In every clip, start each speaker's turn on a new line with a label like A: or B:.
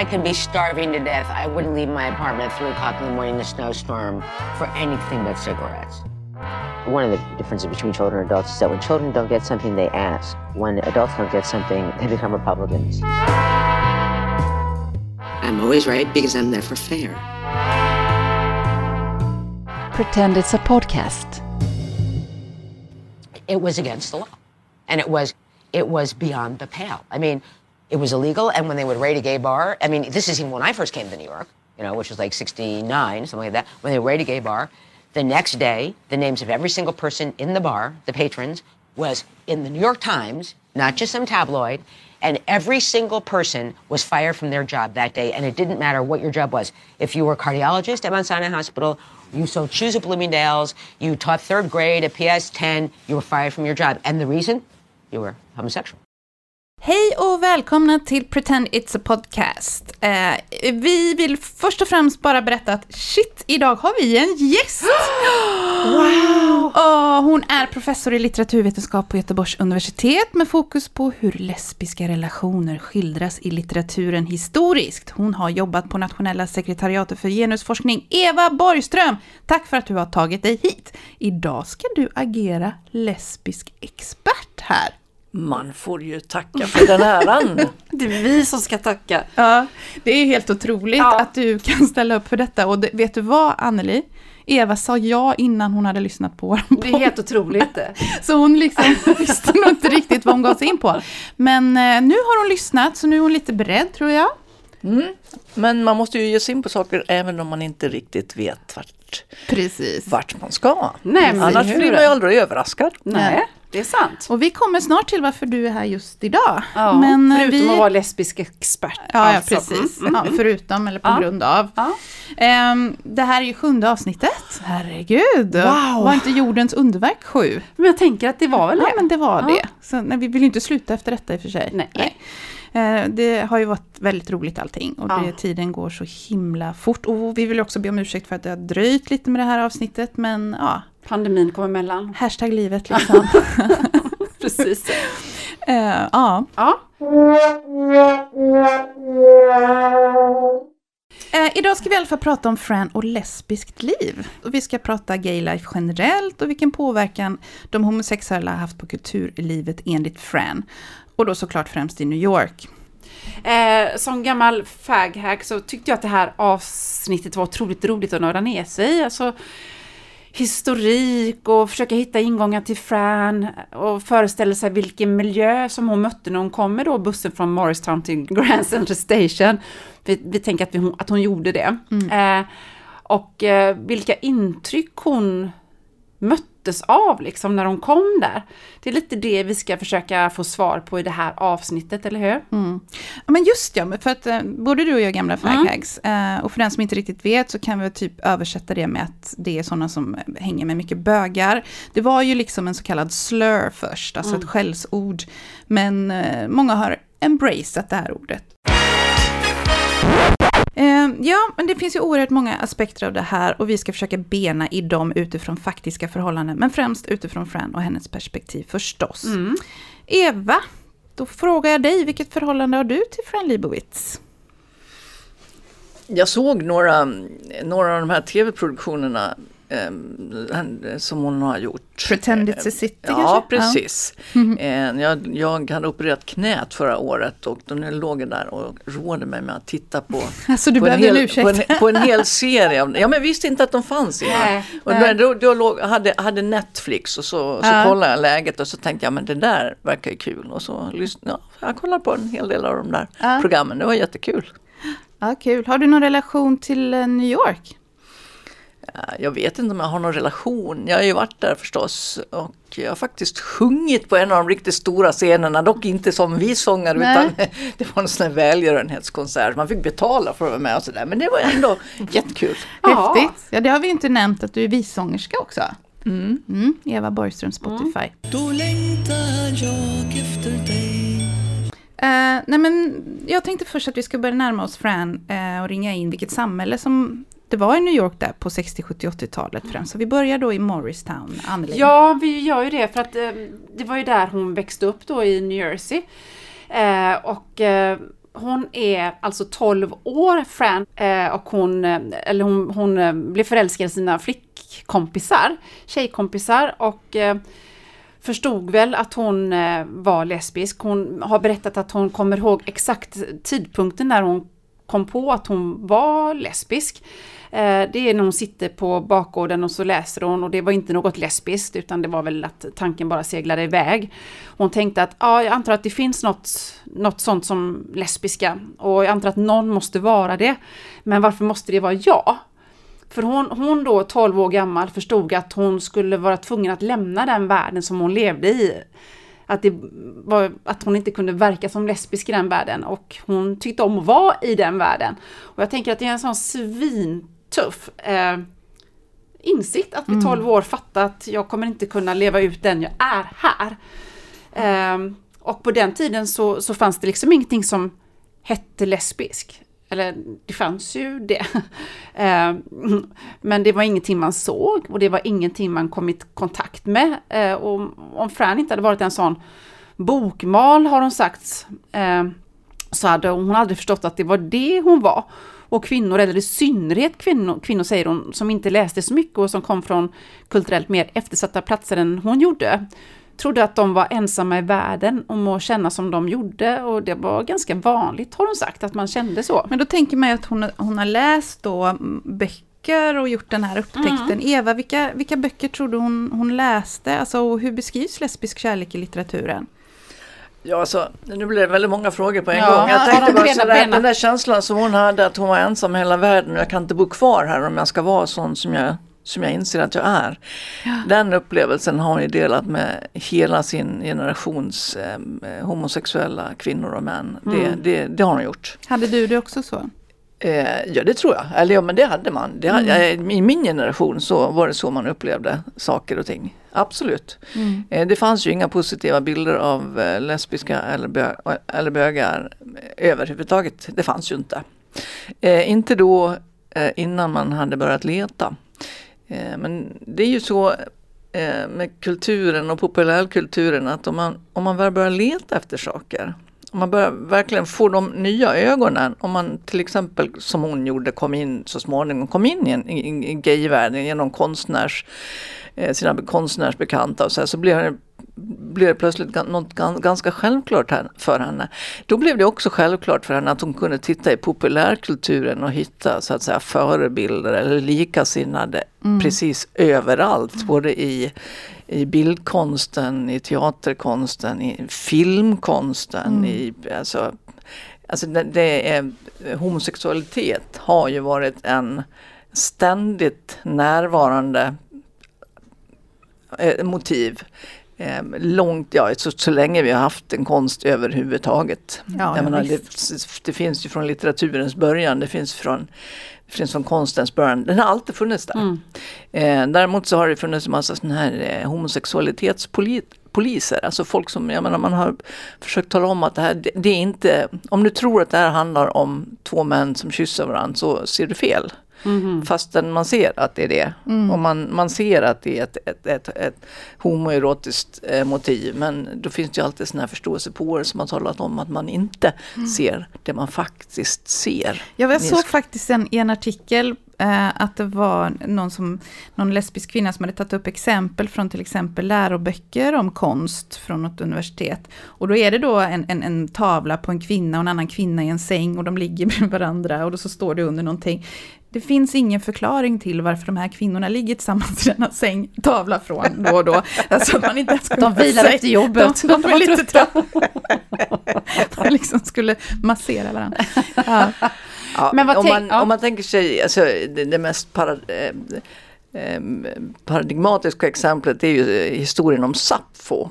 A: I could be starving to death. I wouldn't leave my apartment at 3 o'clock in the morning in a snowstorm for anything but cigarettes.
B: One of the differences between children and adults is that when children don't get something, they ask. When adults don't get something, they become Republicans.
C: I'm always right because I'm never fair.
D: Pretend it's a podcast.
A: It was against the law. And it was it was beyond the pale. I mean, it was illegal and when they would raid a gay bar, I mean, this is even when I first came to New York, you know, which was like 69, something like that. When they raid a gay bar, the next day, the names of every single person in the bar, the patrons, was in the New York Times, not just some tabloid, and every single person was fired from their job that day, and it didn't matter what your job was. If you were a cardiologist at Mount Sinai Hospital, you sold shoes at Bloomingdale's, you taught third grade at PS 10, you were fired from your job. And the reason? You were homosexual.
E: Hej och välkomna till Pretend It's a Podcast. Eh, vi vill först och främst bara berätta att shit, idag har vi en gäst! Wow! Och hon är professor i litteraturvetenskap på Göteborgs universitet med fokus på hur lesbiska relationer skildras i litteraturen historiskt. Hon har jobbat på Nationella sekretariatet för genusforskning. Eva Borgström, tack för att du har tagit dig hit. Idag ska du agera lesbisk expert här.
F: Man får ju tacka för den äran.
D: Det är vi som ska tacka.
E: Ja, det är helt otroligt
D: Ja.
E: att du kan ställa upp för detta. Och det, vet du vad, Anneli? Eva sa ja innan hon hade lyssnat på vår
D: Det är helt otroligt.
E: Så hon liksom visste nog inte riktigt vad hon gav sig in på. Men eh, nu har hon lyssnat, så nu är hon lite beredd tror jag.
F: Men man måste ju ge sig in på saker även om man inte riktigt vet vart,
E: Precis.
F: vart man ska.
D: Nej,
F: Annars blir man ju aldrig överraskad.
D: Nej, det är sant.
E: Och vi kommer snart till varför du är här just idag.
D: Ja,
E: Men, eh,
D: förutom
E: vi...
D: att vara lesbisk expert.
E: Ja, ja
D: alltså.
E: precis.
D: Mm,
E: Ja, förutom eller på
D: Ja.
E: grund av.
D: Ja.
E: Ehm, det här är ju sjunde avsnittet. Herregud.
D: Wow.
E: Var inte jordens underverk sju?
D: Men jag tänker att det var väl
E: Ja,
D: det.
E: men det var
D: Ja.
E: det. Så, nej, vi vill ju inte sluta efter detta i och för sig.
D: Nej.
E: Eh, Det har ju varit väldigt roligt allting och det,
D: Ja.
E: tiden går så himla fort. Och vi vill också be om ursäkt för att det har dröjt lite med det här avsnittet, men ja,
D: Pandemin kom emellan.
E: hashtag livet liksom.
D: Precis.
E: Eh, ja.
D: Ja.
E: Eh, idag ska vi i alla fall prata om Fran och lesbiskt liv. Och vi ska prata gay life generellt och vilken påverkan de homosexuella har haft på kulturlivet enligt Fran. Och då såklart främst i New York.
D: Eh, som gammal faghack så tyckte jag att det här avsnittet var otroligt roligt att nörda ner sig i. Alltså, historik och försöka hitta ingångar till Fran och föreställa sig vilken miljö som hon mötte när hon kom med då bussen från Morristown till Grand Central Station. Vi, vi tänker att, vi, att hon gjorde det. Eh, och eh, vilka intryck hon möttes av liksom när de kom där. Det är lite det vi ska försöka få svar på i det här avsnittet, eller hur?
E: Ja, men just ja, för att eh, både du och jag är gamla faghags. Eh, och för den som inte riktigt vet så kan vi typ översätta det med att det är sådana som hänger med mycket bögar. Det var ju liksom en så kallad slur först, alltså ett skällsord. Men eh, många har embraceat det här ordet. Eh, ja, men det finns ju oerhört många aspekter av det här och vi ska försöka bena i dem utifrån faktiska förhållanden, men främst utifrån Fran och hennes perspektiv förstås. Eva, då frågar jag dig, vilket förhållande har du till Fran Lebowitz?
F: Jag såg några, några av de här tv-produktionerna som hon har gjort.
E: Pretend it's a city
F: Ja,
E: kanske?
F: precis. Eh, Jag, jag hade opererat knät förra året och då låg där och roade mig med att titta på,
E: Alltså,
F: på, en, hel, på, en, på en hel serie. Av, ja, men jag visste inte att de fanns innan.
D: Nej,
F: och
E: nej.
F: då, då, då låg, hade, hade Netflix och så, så
E: Ja.
F: kollade jag läget och så tänkte jag men det där verkar ju kul. Och så lyssnade ja, jag kollade på en hel del av de där
E: Ja.
F: programmen. Det var jättekul.
E: Ja, kul. Har du någon relation till eh, New York?
F: Ja, Jag vet inte om jag har någon relation. Jag har ju varit där förstås och jag har faktiskt sjungit på en av de riktigt stora scenerna, dock inte som visångare
E: Nej.
F: utan det var en sån här välgörenhetskonsert. Man fick betala för att vara med och sådär men det var ändå jättekul.
D: Ja.
E: Häftigt. Ja, det har vi inte nämnt att du är vissångerska också. Mm. Eva Borgström, Spotify.
G: Då längtar jag efter dig
E: Eh, nej men, jag tänkte först att vi ska börja närma oss Fran eh, och ringa in vilket samhälle som det var i New York där på 60, 70, 80-talet främst. Så vi börjar då i Morristown, Anneli.
D: Ja, vi gör ju det för att eh, det var ju där hon växte upp då i New Jersey. Eh, och eh, hon är alltså 12 år, Fran, eh, och hon, eh, eller hon, hon eh, blev förälskad i sina flickkompisar, tjejkompisar och eh, förstod väl att hon eh, var lesbisk. Hon har berättat att hon kommer ihåg exakt tidpunkten när hon kom på att hon var lesbisk. Eh, det är när hon sitter på bakgården och så läser hon och det var inte något lesbiskt utan det var väl att tanken bara seglade iväg. Hon tänkte att ja, jag antar att det finns något, något sånt som lesbiska och jag antar att någon måste vara det. Men varför måste det vara jag? För hon, hon då, 12 år gammal, förstod att hon skulle vara tvungen att lämna den världen som hon levde i. Att, det var, att hon inte kunde verka som lesbisk i den världen och hon tyckte om att vara i den världen. Och jag tänker att det är en sån svintuff eh, insikt att vid 12 år fatta att jag kommer inte kunna leva ut den jag är här. Eh, och på den tiden så, så fanns det liksom ingenting som hette lesbisk. Eller det fanns ju det. Eh, men det var ingenting man såg och det var ingenting man kom i kontakt med. Eh, och om Fran inte hade varit en sån bokmal har hon sagt eh, så hade hon aldrig förstått att det var det hon var. Och kvinnor, eller i synnerhet kvinnor, kvinnor säger hon, som inte läste så mycket och som kom från kulturellt mer eftersatta platser än hon gjorde, trodde att de var ensamma i världen om att känna som de gjorde och det var ganska vanligt har hon sagt att man kände så.
E: Men då tänker man ju att hon, hon har läst då mm, böcker och gjort den här upptäckten. Eva, vilka, vilka böcker tror du hon, hon läste? Alltså, och hur beskrivs lesbisk kärlek i litteraturen?
F: Ja, alltså, nu blev det väldigt många frågor på en
D: Ja,
F: gång. Jag
D: ja,
F: tänkte bara
D: bena,
F: sådär,
D: bena.
F: den där känslan som hon hade att hon var ensam i hela världen och jag kan inte bo kvar här om jag ska vara sån som jag, som jag inser att jag är. Den upplevelsen har hon ju delat med hela sin generations eh, homosexuella kvinnor och män. Det,
D: Mm.
F: det, det har hon gjort.
E: Hade du det också så?
F: Eh, ja det tror jag, eller ja men det hade man. Det,
E: Mm.
F: I min generation så var det så man upplevde saker och ting. Absolut.
E: Mm.
F: Eh, det fanns ju inga positiva bilder av eh, lesbiska eller, bö eller bögar eh, överhuvudtaget. Det fanns ju inte. Eh, inte då eh, innan man hade börjat leta. Eh, men det är ju så eh, med kulturen och populärkulturen att om man, om man väl börjar leta efter saker om man börjar verkligen få de nya ögonen, om man till exempel som hon gjorde kom in så småningom, kom in i, en, i, i gayvärlden genom konstnärs, eh, sina konstnärsbekanta och så, här, så blir det, blev det plötsligt något gan- ganska självklart för henne. Då blev det också självklart för henne att hon kunde titta i populärkulturen och hitta så att säga förebilder eller likasinnade precis överallt, både i i bildkonsten, i teaterkonsten, i filmkonsten. I, alltså, alltså det, det är, homosexualitet har ju varit en ständigt närvarande eh, motiv. Eh, långt, ja, så, så länge vi har haft en konst överhuvudtaget.
E: Ja,
F: Jag menar, det, det finns ju från litteraturens början, det finns från det finns från konstens början. Den har alltid funnits där. Eh, däremot så har det funnits en massa sådana här eh, homosexualitetspoliser. Alltså folk som, jag menar man har försökt tala om att det här, det, det är inte, om du tror att det här handlar om två män som kysser varandra så ser du fel. Fastän man ser att det är det. Och man, man ser att det är ett, ett, ett, ett homoerotiskt eh, motiv. Men då finns det ju alltid sådana här förståelsepåare som har talat om att man inte ser det man faktiskt ser.
E: Ja, jag såg faktiskt en, en artikel eh, att det var någon, som, någon lesbisk kvinna som hade tagit upp exempel från till exempel läroböcker om konst från något universitet. Och då är det då en, en, en tavla på en kvinna och en annan kvinna i en säng och de ligger med varandra och då så står det under någonting. Det finns ingen förklaring till varför de här kvinnorna ligger tillsammans i denna säng, tavla från då och då. Alltså att man inte ens
D: De vilar efter jobbet.
E: De, de, var lite trötta. De liksom skulle massera varandra. Ja.
F: Ja,
D: Men
F: om, man,
D: ja.
F: om man tänker sig, alltså, det, det mest para, eh, eh, paradigmatiska exemplet är ju eh, historien om Sappho.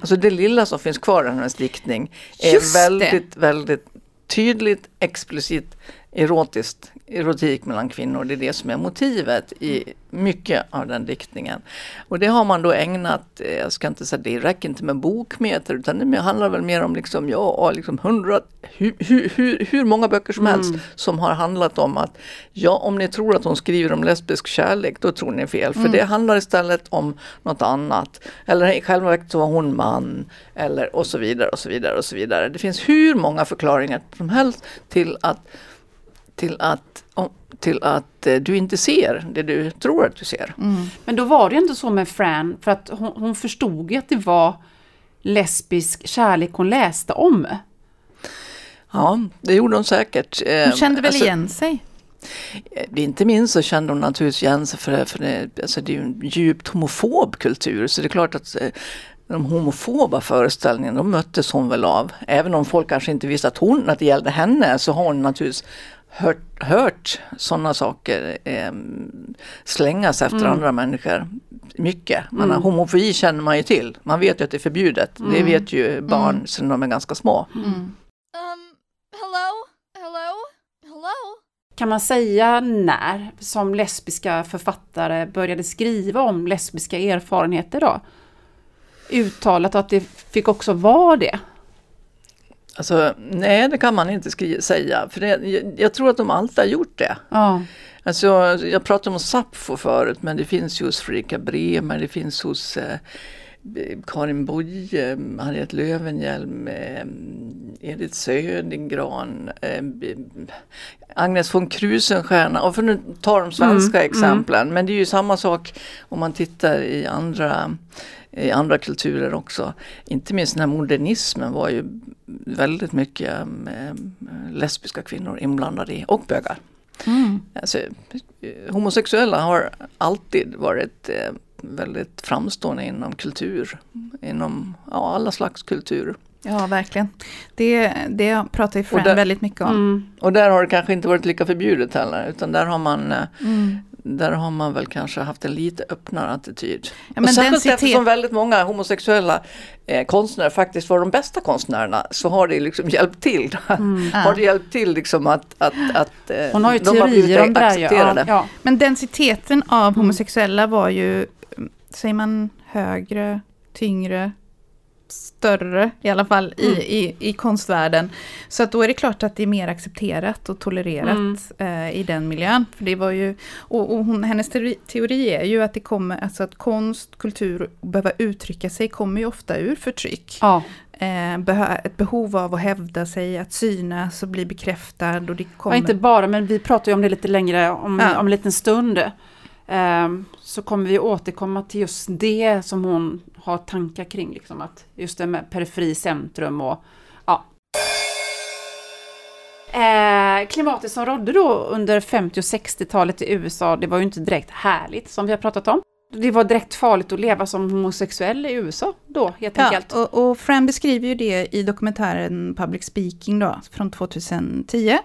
F: Alltså det lilla som finns kvar i hennes diktning är
E: Just det.
F: väldigt, väldigt tydligt, explicit erotiskt, erotik mellan kvinnor. Det är det som är motivet i mycket av den diktningen. Och det har man då ägnat, eh, jag ska inte säga det räcker inte med bokmeter utan det handlar väl mer om liksom, ja, liksom hundra, hur, hur, hur, många böcker som helst som har handlat om att ja, om ni tror att hon skriver om lesbisk kärlek då tror ni fel. För det handlar istället om något annat. Eller i själva verket så var hon man. Eller och så vidare och så vidare och så vidare. Det finns hur många förklaringar som helst till att till att, till att eh, du inte ser det du tror att du ser.
D: Men då var det inte så med Fran, för att hon, hon förstod ju att det var lesbisk kärlek hon läste om.
F: Ja, det gjorde hon säkert. Eh,
E: Hon kände väl
F: alltså,
E: igen sig?
F: eh, Inte minst så kände hon naturligtvis igen sig för, för det, alltså det är ju en djupt homofob kultur. Så det är klart att de homofoba föreställningarna, de möttes hon väl av. Även om folk kanske inte visste att, hon, att det gällde henne så har hon naturligtvis hört, hört sådana saker eh, slängas efter andra människor. Mycket. Man, Homofobi känner man ju till. Man vet ju att det är förbjudet. Det vet ju barn sedan de är ganska små.
E: Um, hello? Hello? Hello?
D: Kan man säga när som lesbiska författare började skriva om lesbiska erfarenheter då? Uttalat att det fick också vara det.
F: Alltså, nej, det kan man inte säga. För det, jag, jag tror att de alltid har gjort det.
D: Ja.
F: Alltså, jag pratade om Sappho förut, men det finns ju hos Fredrika Bremer, det finns hos eh, Karin Boye, Harriet Löwenhjelm, eh, Edith Södergran, eh, Agnes von Krusenstjerna, och för nu ta de svenska exemplen. Men det är ju samma sak om man tittar i andra, i andra kulturer också. Inte minst den här modernismen var ju väldigt mycket eh, lesbiska kvinnor inblandade i, och bögar. Alltså, eh, homosexuella har alltid varit eh, väldigt framstående inom kultur. Inom ja, alla slags kultur.
E: Ja, verkligen. Det, det pratar ju Fran väldigt mycket om.
D: Mm.
F: Och där har det kanske inte varit lika förbjudet heller. Utan där har man, eh,
E: Mm.
F: Där har man väl kanske haft en lite öppnare attityd.
E: Ja, men
F: och särskilt
E: densitet-
F: eftersom väldigt många homosexuella eh, konstnärer faktiskt var de bästa konstnärerna. Så har det liksom hjälpt till. har det hjälpt till liksom att, att, att eh,
D: Hon har ju
F: de har blivit
D: om här ju. Ja,
F: accepterade.
D: ja.
E: Men densiteten av homosexuella var ju, mm, säger man högre, tyngre, större i alla fall i, i, i konstvärlden. Så att då är det klart att det är mer accepterat och tolererat eh, i den miljön. För det var ju, och, och hon, hennes teori, teori är ju att det kommer, alltså att konst, kultur behöva uttrycka sig kommer ju ofta ur förtryck.
D: ja.
E: Eh, ett behov av att hävda sig, att synas och bli bekräftad. Och det
D: Ja,
E: kommer...
D: inte bara, men vi pratar ju om det lite längre om,
E: Ja.
D: om en liten stund. Ehm, så kommer vi återkomma till just det som hon har tankar kring. Liksom, att just det med periferi, centrum och ja. Eh, klimatet som rådde då under 50 och 60-talet i USA, det var ju inte direkt härligt som vi har pratat om. Det var direkt farligt att leva som homosexuell i USA då, helt
E: Ja,
D: enkelt.
E: och, och Fran beskriver ju det i dokumentären Public Speaking då, från 2010.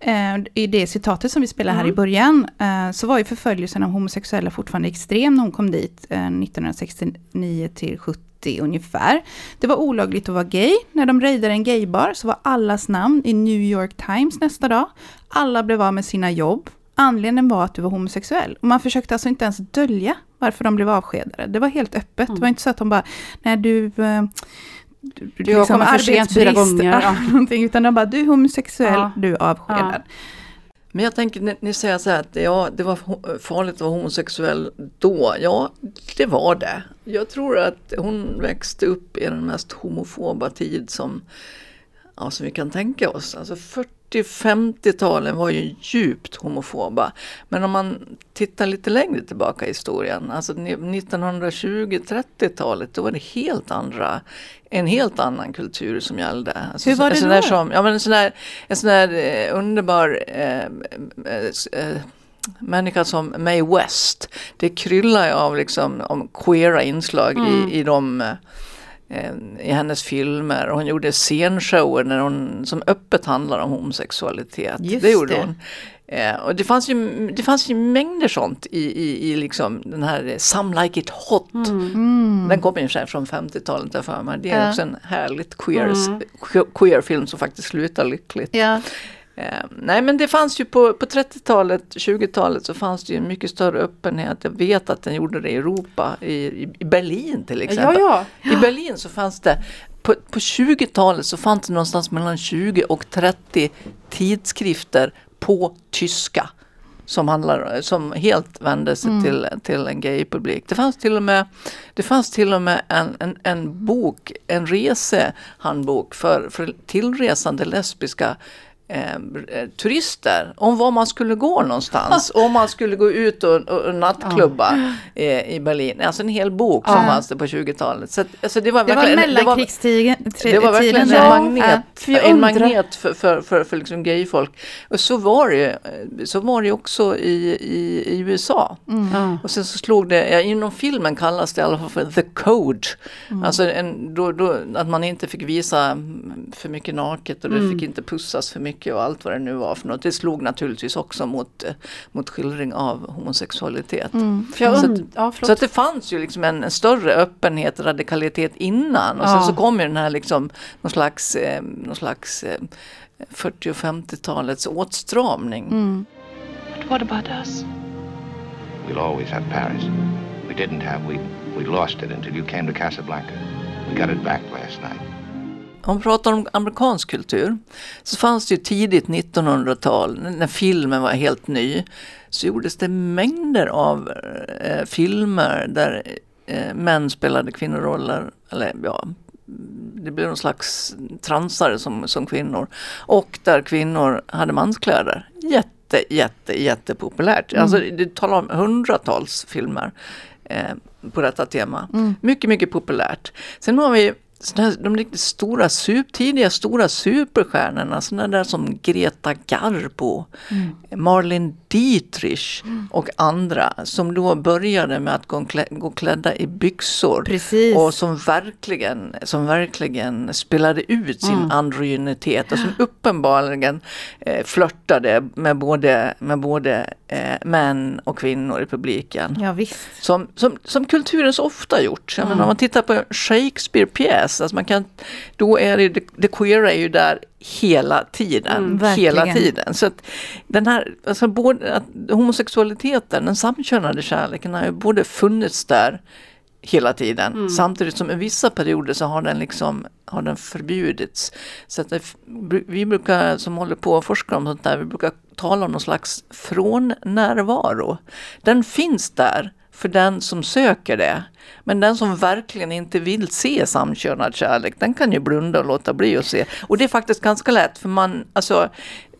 E: Eh, I det citatet som vi spelar här i början, eh, så var ju förföljelsen av homosexuella fortfarande extrem när hon kom dit eh, 1969 till 70 ungefär. Det var olagligt att vara gay. När de raidade en gaybar så var allas namn i New York Times nästa dag. Alla blev av med sina jobb. Anledningen var att du var homosexuell. Och man försökte alltså inte ens dölja varför de blev avskedade. Det var helt öppet. Det var inte så att de bara, nej du... Du,
D: Du fyra
E: arbetsbrist,
D: gånger, ja.
E: någonting, utan de bara, du är homosexuell,
D: Ja.
E: du är avskedad.
F: Men jag tänker, ni, ni säger så här att ja, det var farligt att vara homosexuell då. Ja, det var det. Jag tror att hon växte upp i den mest homofoba tid som, ja, som vi kan tänka oss. Alltså 40-50-talen var ju djupt homofoba. Men om man tittar lite längre tillbaka i historien, alltså 1920-30-talet, då var det helt andra, en helt annan kultur som gällde. Alltså,
E: Hur var det då?
F: Som, ja, men en sån där, en sån där eh, underbar eh, eh, eh, människa som Mae West. Det kryllar ju av liksom, om queera inslag
E: Mm.
F: i, i de eh, i hennes filmer. Och hon gjorde scenshower när hon, som öppet handlar om homosexualitet.
E: Just
F: det gjorde
E: det.
F: hon. Eh, och det fanns, ju, det fanns ju mängder sånt i, i, i liksom den här eh, Some Like It Hot. Den kommer ju från 50-talet där för mig. Det är
E: Mm. Ja.
F: också en härligt queer, queer film som faktiskt slutar lyckligt.
E: Ja.
F: Eh, nej men det fanns ju på, på 30-talet, 20-talet så fanns det ju en mycket större öppenhet. Jag vet att den gjorde det i Europa, i, i Berlin till exempel.
D: Ja, ja.
F: I Berlin så fanns det, på, på 20-talet så fanns det någonstans mellan 20 och 30 tidskrifter på tyska. Som, handlar, som helt vände sig till, till en gaypublik. Det fanns till och med, det fanns till och med en, en, en bok, en resehandbok för, för tillresande lesbiska eh, turister om var man skulle gå någonstans. om man skulle gå ut och, och, och nattklubba eh, i Berlin. Alltså en hel bok som fanns det på 20-talet. Så alltså det var
E: Det var
F: verkligen,
E: mellankrigstiden.
F: det var verkligen en
D: Ja,
F: magnet,
D: jag
F: en magnet för, för, för, för liksom gayfolk. Och så var det så var det också i, i, i USA.
D: Ja.
F: Och sen så slog det, ja, inom filmen kallas det i alla fall för the code.
D: Mm.
F: Alltså en, då, då, att man inte fick visa mm, för mycket naket och det
D: Mm.
F: fick inte pussas för mycket och allt vad det nu var för något. Det slog naturligtvis också mot, eh, mot skildring av homosexualitet.
D: Jag
F: Så att-
D: ja.
F: Så att det fanns ju liksom en, en större öppenhet, radikalitet innan. Och sen
D: Ja.
F: så kom ju den här liksom, någon slags, eh, någon slags eh, 40 och 50-talets åtstramning.
H: But what about us?
I: We'll always have Paris. We didn't have, we, we lost it until you came to Casablanca. We got it back last night.
F: Om vi pratar om amerikansk kultur så fanns det ju tidigt 1900-tal när filmen var helt ny så gjordes det mängder av eh, filmer där eh, män spelade kvinnoroller. Eller ja, det blev någon slags transare som, som kvinnor. Och där kvinnor hade manskläder. Jätte, jätte, jättepopulärt. Alltså det talar om hundratals filmer eh, på detta tema. Mycket, mycket populärt. Sen har vi såna här, de riktigt stora, sup, tidiga stora superstjärnorna, sådana där som Greta Garbo, Marlene Dietrich och andra som då började med att gå, klä, gå klädda i byxor
E: Precis.
F: och som verkligen, som verkligen spelade ut sin androgynitet och som uppenbarligen eh, flörtade med både, med både eh, män och kvinnor i publiken.
E: Ja, visst.
F: Som, som, som kulturen så ofta gjort. Jag menar, om man tittar på en Shakespeare-pjäs, alltså man kan, då är det, det, queera är ju där hela tiden.
E: Mm,
F: hela tiden. Så att den här, alltså både, att homosexualiteten, den samkönade kärleken har ju både funnits där hela tiden. Samtidigt som i vissa perioder så har den liksom har den förbjudits. Så att det, vi brukar, som håller på och forskar om sånt där, vi brukar tala om någon slags frånnärvaro. Den finns där för den som söker det. Men den som verkligen inte vill se samkönad kärlek, den kan ju blunda och låta bli att se. Och det är faktiskt ganska lätt, för man, alltså,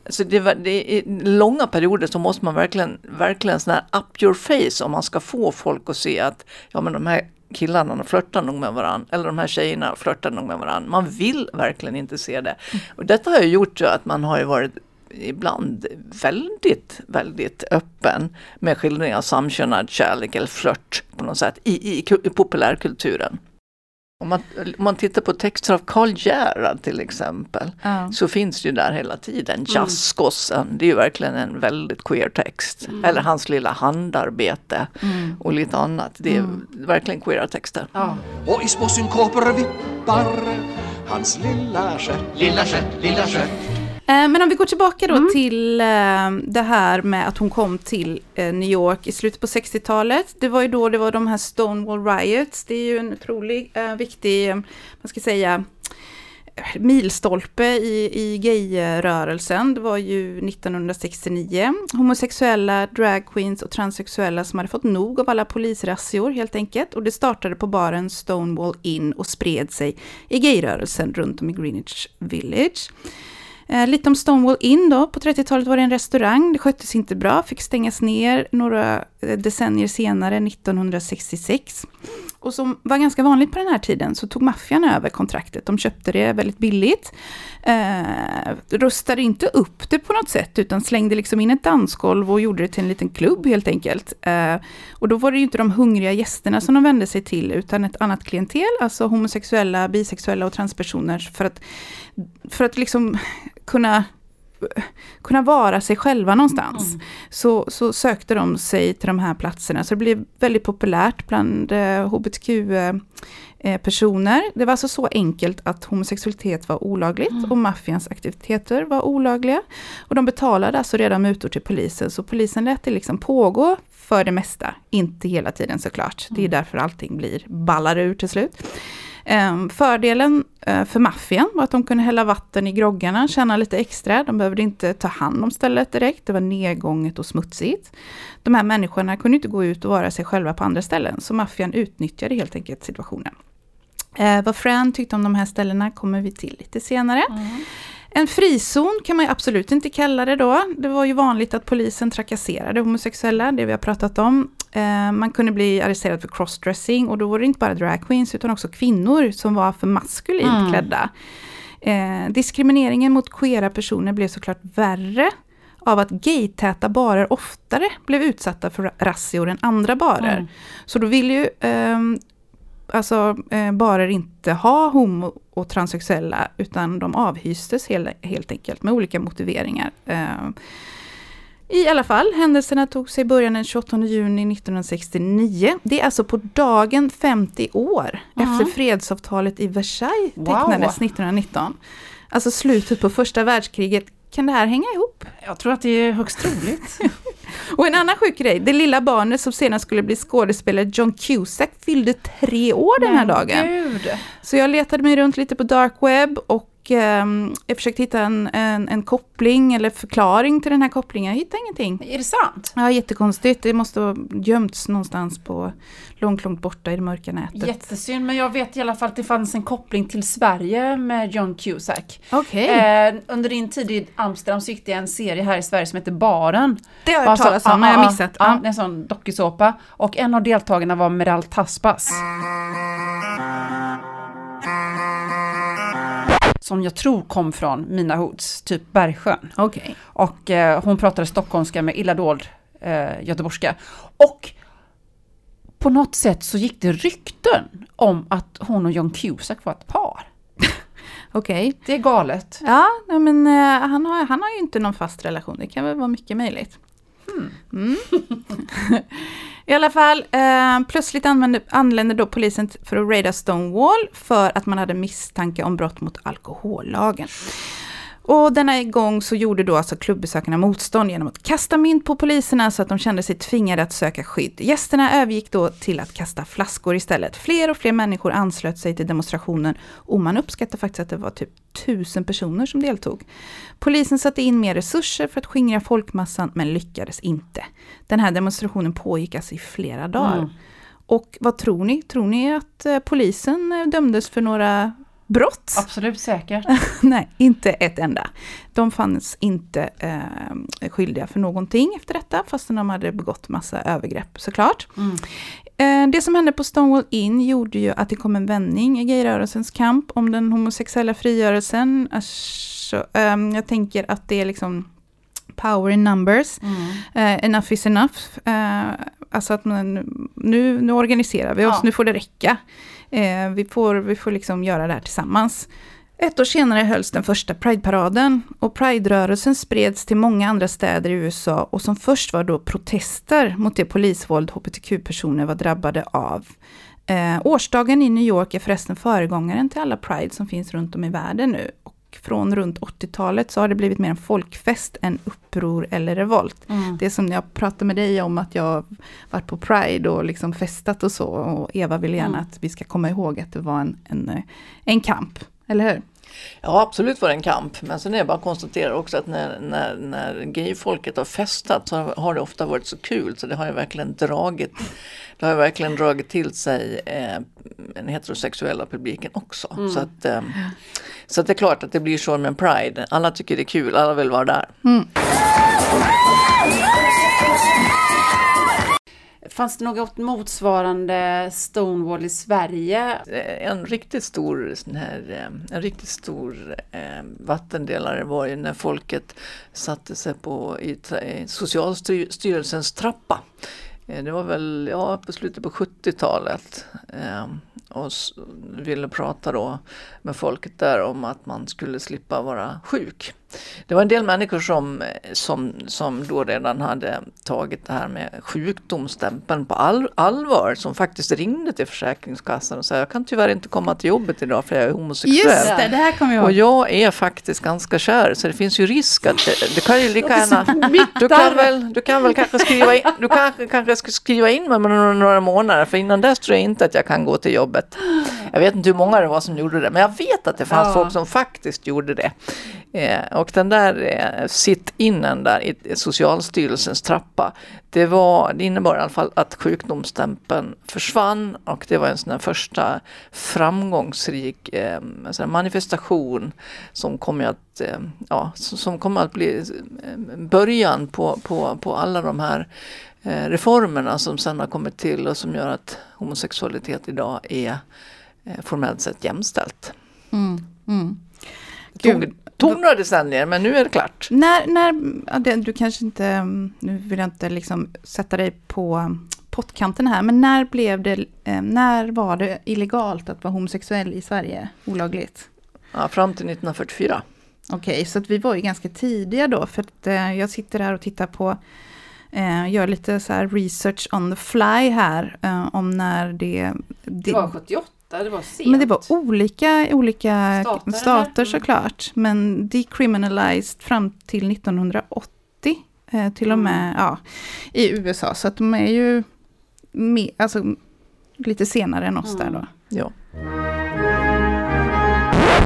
F: alltså det, var- det, I långa perioder så måste man verkligen, verkligen sån här up your face om man ska få folk att se att ja men de här killarna flörtar nog med varandra, eller de här tjejerna flörtar nog med varandra. Man vill verkligen inte se det. Och detta har ju gjort så att man har ju varit ibland väldigt, väldigt öppen med skildring av samkönad kärlek eller flört på något sätt i, i, i populärkulturen. Om man, om man tittar på texter av Karl Gerhard till exempel
E: Ja.
F: så finns det ju där hela tiden. Jazzgossen, det är ju verkligen en väldigt queer text. Eller hans lilla handarbete och lite annat. Det är verkligen queera texter.
D: Ja.
G: Och i små synkoper vippar hans lilla stjärt Lilla stjärt, lilla stjärt
E: Men om vi går tillbaka då till eh, det här med att hon kom till eh, New York i slutet på 60-talet. Det var ju då det var de här Stonewall Riots. Det är ju en otrolig eh, viktig, eh, vad ska säga, milstolpe i, i gayrörelsen. Det var ju 1969. Homosexuella, dragqueens och transsexuella som hade fått nog av alla polisrazzior helt enkelt. Och det startade på baren Stonewall Inn och spred sig i gayrörelsen runt om i Greenwich Village. Eh, lite om Stonewall Inn då. På 30-talet var det en restaurang. Det sköttes inte bra, fick stängas ner några eh, decennier senare, 1966. Och som var ganska vanligt på den här tiden så tog maffian över kontraktet. De köpte det väldigt billigt. Eh, rustade inte upp det på något sätt utan slängde liksom in ett dansgolv och gjorde det till en liten klubb helt enkelt. Eh, och då var det ju inte de hungriga gästerna som de vände sig till utan ett annat klientel, alltså homosexuella, bisexuella och transpersoner för att, för att liksom kunna kunna vara sig själva någonstans. Mm. Så, så sökte de sig till de här platserna. Så det blev väldigt populärt bland eh, hbtq eh, eh, personer. Det var alltså så enkelt att homosexualitet var olagligt och maffians aktiviteter var olagliga. Och de betalade alltså redan mutor till polisen, så polisen lät det liksom pågå för det mesta. Inte hela tiden såklart. Det är därför allting blir ballar ur till slut. Ehm, fördelen eh, för maffian var att de kunde hälla vatten i groggarna, tjäna lite extra. De behövde inte ta hand om stället direkt, det var nedgånget och smutsigt. De här människorna kunde inte gå ut och vara sig själva på andra ställen, så maffian utnyttjade helt enkelt situationen. Eh, vad Fran tyckte om de här ställena kommer vi till lite senare. Mm. En frizon kan man ju absolut inte kalla det då. Det var ju vanligt att polisen trakasserade homosexuella, det vi har pratat om. Eh, man kunde bli arresterad för crossdressing och då var det inte bara drag queens utan också kvinnor som var för maskulint
D: Mm.
E: klädda. Eh, diskrimineringen mot queera personer blev såklart värre av att gaytäta barer oftare blev utsatta för razzior än andra barer.
D: Mm.
E: Så då vill ju ehm, alltså, eh, barer inte ha homo och transsexuella utan de avhystes helt, helt enkelt med olika motiveringar. Eh, I alla fall, händelserna tog sig början den 28 juni 1969. Det är alltså på dagen 50 år efter fredsavtalet i Versailles
D: Wow.
E: tecknades 1919. Alltså slutet på första världskriget. Kan det här hänga ihop?
D: Jag tror att det är högst troligt.
E: Och en annan sjuk grej, det lilla barnet som senare skulle bli skådespelare John Cusack fyllde tre år den här dagen.
D: Gud.
E: Så jag letade mig runt lite på dark web och ehm, jag försökte hitta en, en, en koppling eller förklaring till den här kopplingen. Jag hittade ingenting.
D: Är det sant?
E: Ja, jättekonstigt. Det måste ha gömts någonstans på långt, långt borta i det mörka nätet.
D: Jättesynd, men jag vet i alla fall att det fanns en koppling till Sverige med John Cusack.
E: Okej,
D: Eh, under din tid i Amsterdam så gick det en serie här i Sverige som heter Baren.
E: det har jag hört
D: Alltså,
E: talas om, men jag har missat.
D: Ja,
E: Ja.
D: en sån dokusåpa. Och en av deltagarna var Meral Taspas. Som jag tror kom från Mina Hoods, typ Bergsjön.
E: Okej.
D: Och eh, hon pratade stockholmska med illa dold eh, göteborgska. Och på något sätt så gick det rykten om att hon och John Cusack var ett par.
E: Okej.
D: Det är galet.
E: Ja, men eh, han, har, han har ju inte någon fast relation. Det kan väl vara mycket möjligt. Mm. I alla fall, eh, plötsligt använde, anlände då polisen för att raida Stonewall för att man hade misstanke om brott mot alkohollagen. Och denna gång så gjorde då alltså klubbesökarna motstånd genom att kasta mynt på poliserna så att de kände sig tvingade att söka skydd. Gästerna övergick då till att kasta flaskor istället. Fler och fler människor anslöt sig till demonstrationen och man uppskattar faktiskt att det var typ tusen personer som deltog. Polisen satte in mer resurser för att skingra folkmassan men lyckades inte. Den här demonstrationen pågick alltså i flera dagar.
D: Mm.
E: Och vad tror ni? Tror ni att eh, polisen eh, dömdes för några brott?
D: Absolut säkert.
E: Nej, inte ett enda. De fanns inte eh, skyldiga för någonting efter detta, fastän de hade begått massa övergrepp såklart.
D: Mm.
E: Eh, det som hände på Stonewall Inn gjorde ju att det kom en vändning i gayrörelsens kamp om den homosexuella frigörelsen. Alltså, ehm, jag tänker att det är liksom power in numbers.
D: Mm.
E: Eh, enough is enough. Eh, alltså att man, nu, nu organiserar vi oss,
D: Ja.
E: nu får det räcka. Eh, vi, får, vi får liksom göra det här tillsammans. Ett år senare hölls den första Pride-paraden och Pride-rörelsen spreds till många andra städer i USA och som först var då protester mot det polisvåld hbtq-personer var drabbade av. Eh, årsdagen i New York är förresten föregångaren till alla Pride som finns runt om i världen nu. Från runt 80-talet så har det blivit mer en folkfest än uppror eller revolt.
D: Mm.
E: Det som jag pratade med dig om att jag varit på Pride och liksom festat och så. Och Eva vill gärna
D: Mm.
E: att vi ska komma ihåg att det var en, en, eh, en kamp. Eller hur?
F: Ja, absolut var det en kamp. Men sen är det bara att konstatera också att när, när, när gayfolket har festat så har det ofta varit så kul så det har ju verkligen dragit, det har ju verkligen dragit till sig eh, den heterosexuella publiken också. Så, att, eh, så att det är klart att det blir så med Pride. Alla tycker det är kul, alla vill vara där.
D: Fanns det något motsvarande Stonewall i Sverige?
F: Eh, en riktigt stor, sån här, eh, en riktigt stor eh, vattendelare var ju när folket satte sig på i, i Socialstyrelsens trappa. Eh, det var väl ja, på slutet på 70-talet. Eh, och ville prata då med folket där om att man skulle slippa vara sjuk det var en del människor som, som, som då redan hade tagit det här med sjukdomsstämpeln på all, allvar som faktiskt ringde till Försäkringskassan och sa jag kan tyvärr inte komma till jobbet idag för jag är homosexuell.
E: Just det, det här kommer jag
F: Och
E: ihåg.
F: jag är faktiskt ganska kär så det finns ju risk att det, det kan ju lika gärna... Du kan väl, du kan väl kanske skriva in, du kanske, kanske ska skriva in mig några, några månader för innan dess tror jag inte att jag kan gå till jobbet. Jag vet inte hur många det var som gjorde det men jag vet att det fanns
D: Ja.
F: folk som faktiskt gjorde det. Eh, och den där eh, sitt-innen där i Socialstyrelsens trappa det, var, det innebar i alla fall att sjukdomsstämpeln försvann och det var en sån där första framgångsrik eh, sån manifestation som kommer att, eh, ja, som kommer att bli eh, början på, på, på alla de här eh, reformerna som sen har kommit till och som gör att homosexualitet idag är eh, formellt sett jämställt.
E: Mm, mm.
F: Det tog, tog några decennier men nu är det klart.
E: När, när du kanske inte, nu vill jag inte liksom sätta dig på pottkanten här, men när blev det, eh, när var det illegalt att vara homosexuell i Sverige? Olagligt?
F: Ja, fram till 1944.
E: Okej, så att vi var ju ganska tidiga då, för att eh, jag sitter här och tittar på, eh, gör lite så research on the fly här, eh, om när det...
D: Det var 78, det var sent.
E: Men det var olika, olika
D: Stater,
E: stater,
D: eller?
E: såklart. Men decriminalized fram till 1980. Eh, till och med ja, i USA. Så att de är ju med, alltså, lite senare än oss där då.
F: Ja.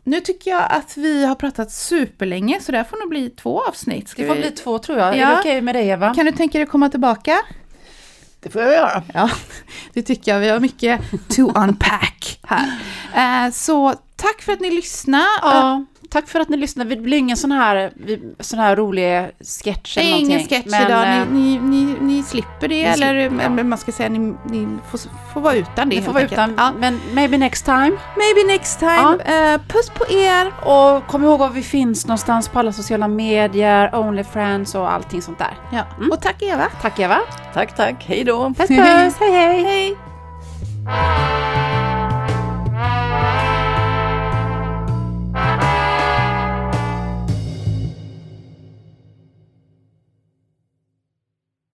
E: Nu tycker jag att vi har pratat superlänge så det här får nog bli två avsnitt. Ska
D: Det får
E: vi-
D: bli två tror jag. Är
E: Ja.
D: det okej med dig Eva?
E: Kan du tänka dig att komma tillbaka?
F: Det får jag göra.
E: Ja, det tycker jag. Vi har mycket to unpack här. Eh, så tack för att ni lyssnade.
D: Ja, tack för att ni lyssnade. Det blir ingen sån här, sån här rolig sketch
E: Det
D: eller
E: är ingen
D: någonting.
E: sketch
D: Men,
E: idag,
D: eh,
E: ni, ni, ni, ni slipper det, eller
D: slipper, ja.
E: man ska säga ni, ni får, får vara utan det
D: Ni får vara
E: enkelt.
D: utan,
E: Ja.
D: men maybe next time.
E: Maybe next time. Eh, puss på er.
D: Och kom ihåg var vi finns någonstans på alla sociala medier, Onlyfriends och allting sånt där.
E: Ja. Och tack Eva.
D: Tack Eva.
F: Tack, tack. Hej då.
D: Puss puss, hej hej.
E: Hej.